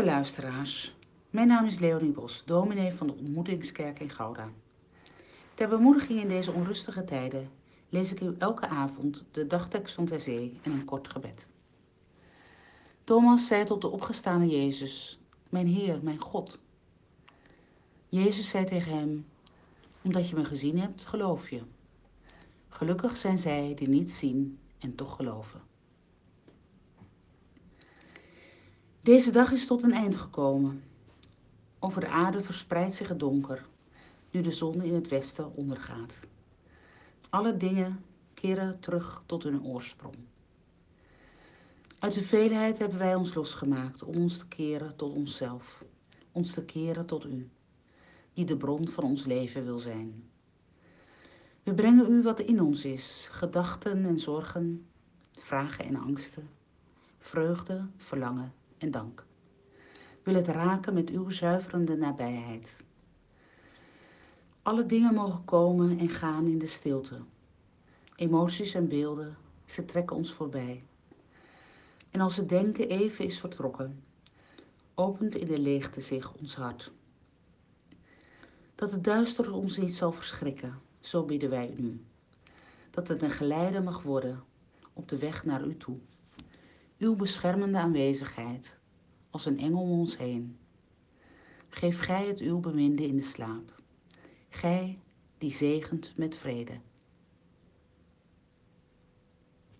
Beste luisteraars, mijn naam is Leonie Bos, dominee van de Ontmoetingskerk in Gouda. Ter bemoediging in deze onrustige tijden lees ik u elke avond de dagtekst van ter zee en een kort gebed. Thomas zei tot de opgestane Jezus, mijn Heer, mijn God. Jezus zei tegen hem, omdat je me gezien hebt, geloof je. Gelukkig zijn zij die niet zien en toch geloven. Deze dag is tot een eind gekomen. Over de aarde verspreidt zich het donker, nu de zon in het westen ondergaat. Alle dingen keren terug tot hun oorsprong. Uit de veelheid hebben wij ons losgemaakt om ons te keren tot onszelf, ons te keren tot U, die de bron van ons leven wil zijn. We brengen U wat in ons is, gedachten en zorgen, vragen en angsten, vreugde, verlangen en dank. Wil het raken met uw zuiverende nabijheid. Alle dingen mogen komen en gaan in de stilte. Emoties en beelden, ze trekken ons voorbij. En als het denken even is vertrokken, opent in de leegte zich ons hart. Dat het duister ons niet zal verschrikken, zo bidden wij u. Dat het een geleide mag worden op de weg naar u toe uw beschermende aanwezigheid als een engel om ons heen. Geef gij het uw beminde in de slaap, gij die zegent met vrede.